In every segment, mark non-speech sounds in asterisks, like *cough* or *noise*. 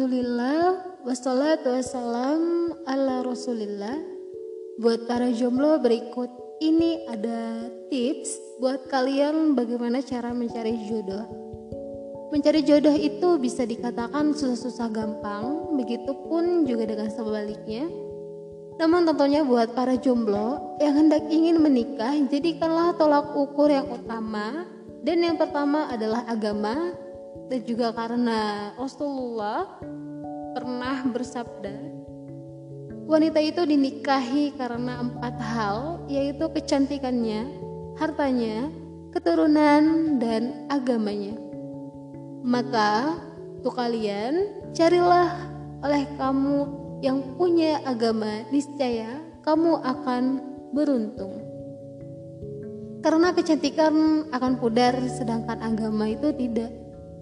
Alhamdulillah wassalatu wassalam ala rasulillah. Buat para jomblo berikut ini ada tips buat kalian bagaimana cara mencari jodoh. Mencari jodoh itu bisa dikatakan susah-susah gampang Begitupun juga dengan sebaliknya. Namun tentunya buat para jomblo yang hendak ingin menikah, jadikanlah tolak ukur yang utama. Dan yang pertama adalah agama dan juga karena Rasulullah pernah bersabda wanita itu dinikahi karena empat hal yaitu kecantikannya, hartanya, keturunan dan agamanya. Maka untuk kalian carilah oleh kamu yang punya agama niscaya kamu akan beruntung. Karena kecantikan akan pudar sedangkan agama itu tidak.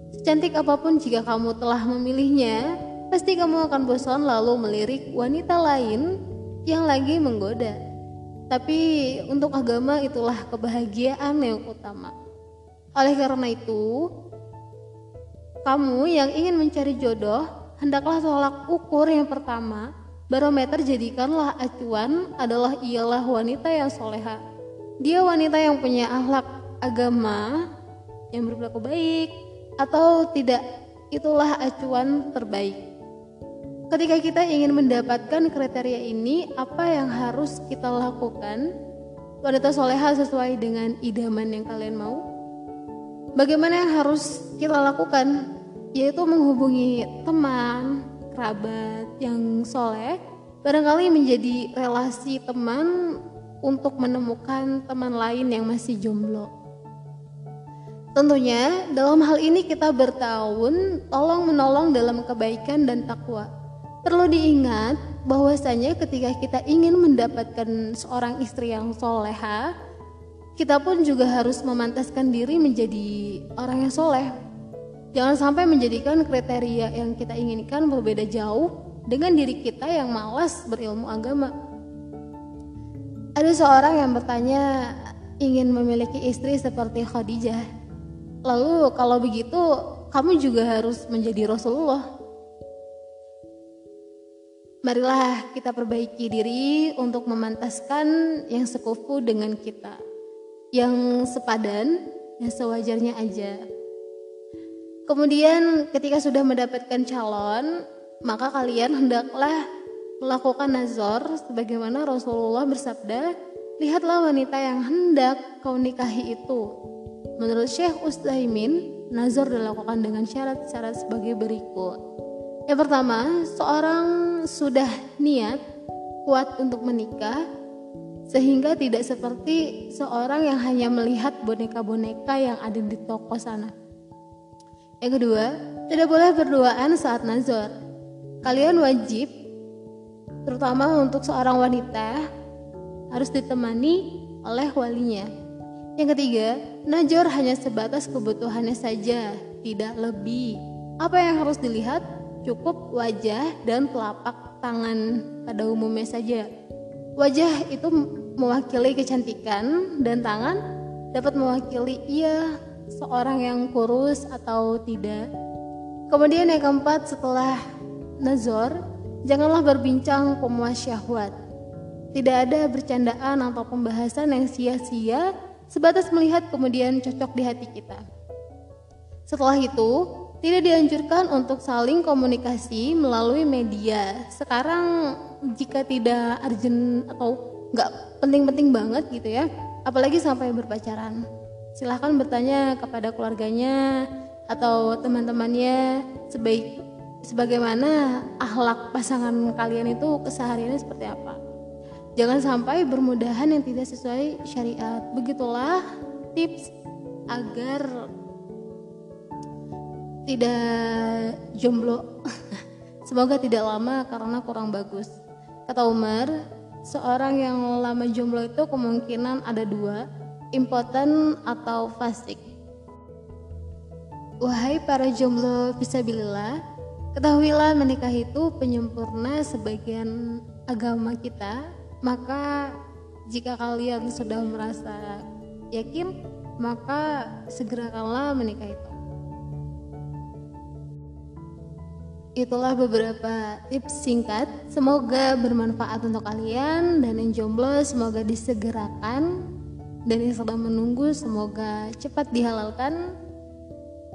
Secantik apa pun jika kamu telah memilihnya, pasti kamu akan bosan lalu melirik wanita lain yang lagi menggoda. Tapi untuk agama itulah kebahagiaan yang utama. Oleh karena itu, kamu yang ingin mencari jodoh, hendaklah tolak ukur yang pertama, barometer jadikanlah acuan adalah ialah wanita yang soleha. Dia wanita yang punya akhlak agama, yang berperilaku baik, atau tidak itulah acuan terbaik. Ketika kita ingin mendapatkan kriteria ini, apa yang harus kita lakukan? Wanita soleha sesuai dengan idaman yang kalian mau. Bagaimana yang harus kita lakukan? Yaitu menghubungi teman, kerabat yang soleh, barangkali menjadi relasi teman untuk menemukan teman lain yang masih jomblo. Tentunya dalam hal ini kita bertahun tolong menolong dalam kebaikan dan takwa. Perlu diingat bahwasanya ketika kita ingin mendapatkan seorang istri yang soleha, kita pun juga harus memantaskan diri menjadi orang yang soleh. Jangan sampai menjadikan kriteria yang kita inginkan berbeda jauh dengan diri kita yang malas berilmu agama. Ada seorang yang bertanya ingin memiliki istri seperti Khadijah Lalu kalau begitu kamu juga harus menjadi Rasulullah. Marilah kita perbaiki diri untuk memantaskan yang sekufu dengan kita. Yang sepadan, yang sewajarnya aja. Kemudian ketika sudah mendapatkan calon, maka kalian hendaklah melakukan nazar sebagaimana Rasulullah bersabda, lihatlah wanita yang hendak kau nikahi itu Menurut Syekh Ustaimin, nazar dilakukan dengan syarat-syarat sebagai berikut. Yang pertama, seorang sudah niat kuat untuk menikah sehingga tidak seperti seorang yang hanya melihat boneka-boneka yang ada di toko sana. Yang kedua, tidak boleh berduaan saat nazar. Kalian wajib, terutama untuk seorang wanita, harus ditemani oleh walinya. Yang ketiga, najor hanya sebatas kebutuhannya saja, tidak lebih. Apa yang harus dilihat? Cukup wajah dan telapak tangan pada umumnya saja. Wajah itu mewakili kecantikan dan tangan dapat mewakili ia seorang yang kurus atau tidak. Kemudian yang keempat setelah nazar, janganlah berbincang pemuas syahwat. Tidak ada bercandaan atau pembahasan yang sia-sia sebatas melihat kemudian cocok di hati kita. Setelah itu, tidak dianjurkan untuk saling komunikasi melalui media. Sekarang jika tidak urgent atau nggak penting-penting banget gitu ya, apalagi sampai berpacaran, silahkan bertanya kepada keluarganya atau teman-temannya sebaik sebagaimana akhlak pasangan kalian itu kesehariannya seperti apa. Jangan sampai bermudahan yang tidak sesuai syariat. Begitulah tips agar tidak jomblo. *laughs* Semoga tidak lama karena kurang bagus. Kata Umar, seorang yang lama jomblo itu kemungkinan ada dua, impoten atau fasik. Wahai para jomblo fisabilillah, ketahuilah menikah itu penyempurna sebagian agama kita maka jika kalian sudah merasa yakin, maka segerakanlah menikah itu. itulah beberapa tips singkat. Semoga bermanfaat untuk kalian dan yang jomblo semoga disegerakan dan yang sedang menunggu semoga cepat dihalalkan.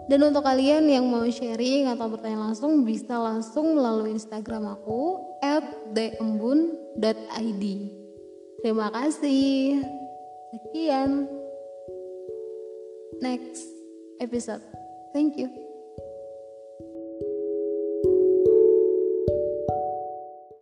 Dan untuk kalian yang mau sharing atau bertanya langsung bisa langsung melalui Instagram aku @dembun.id. Terima kasih. Sekian. Next episode. Thank you.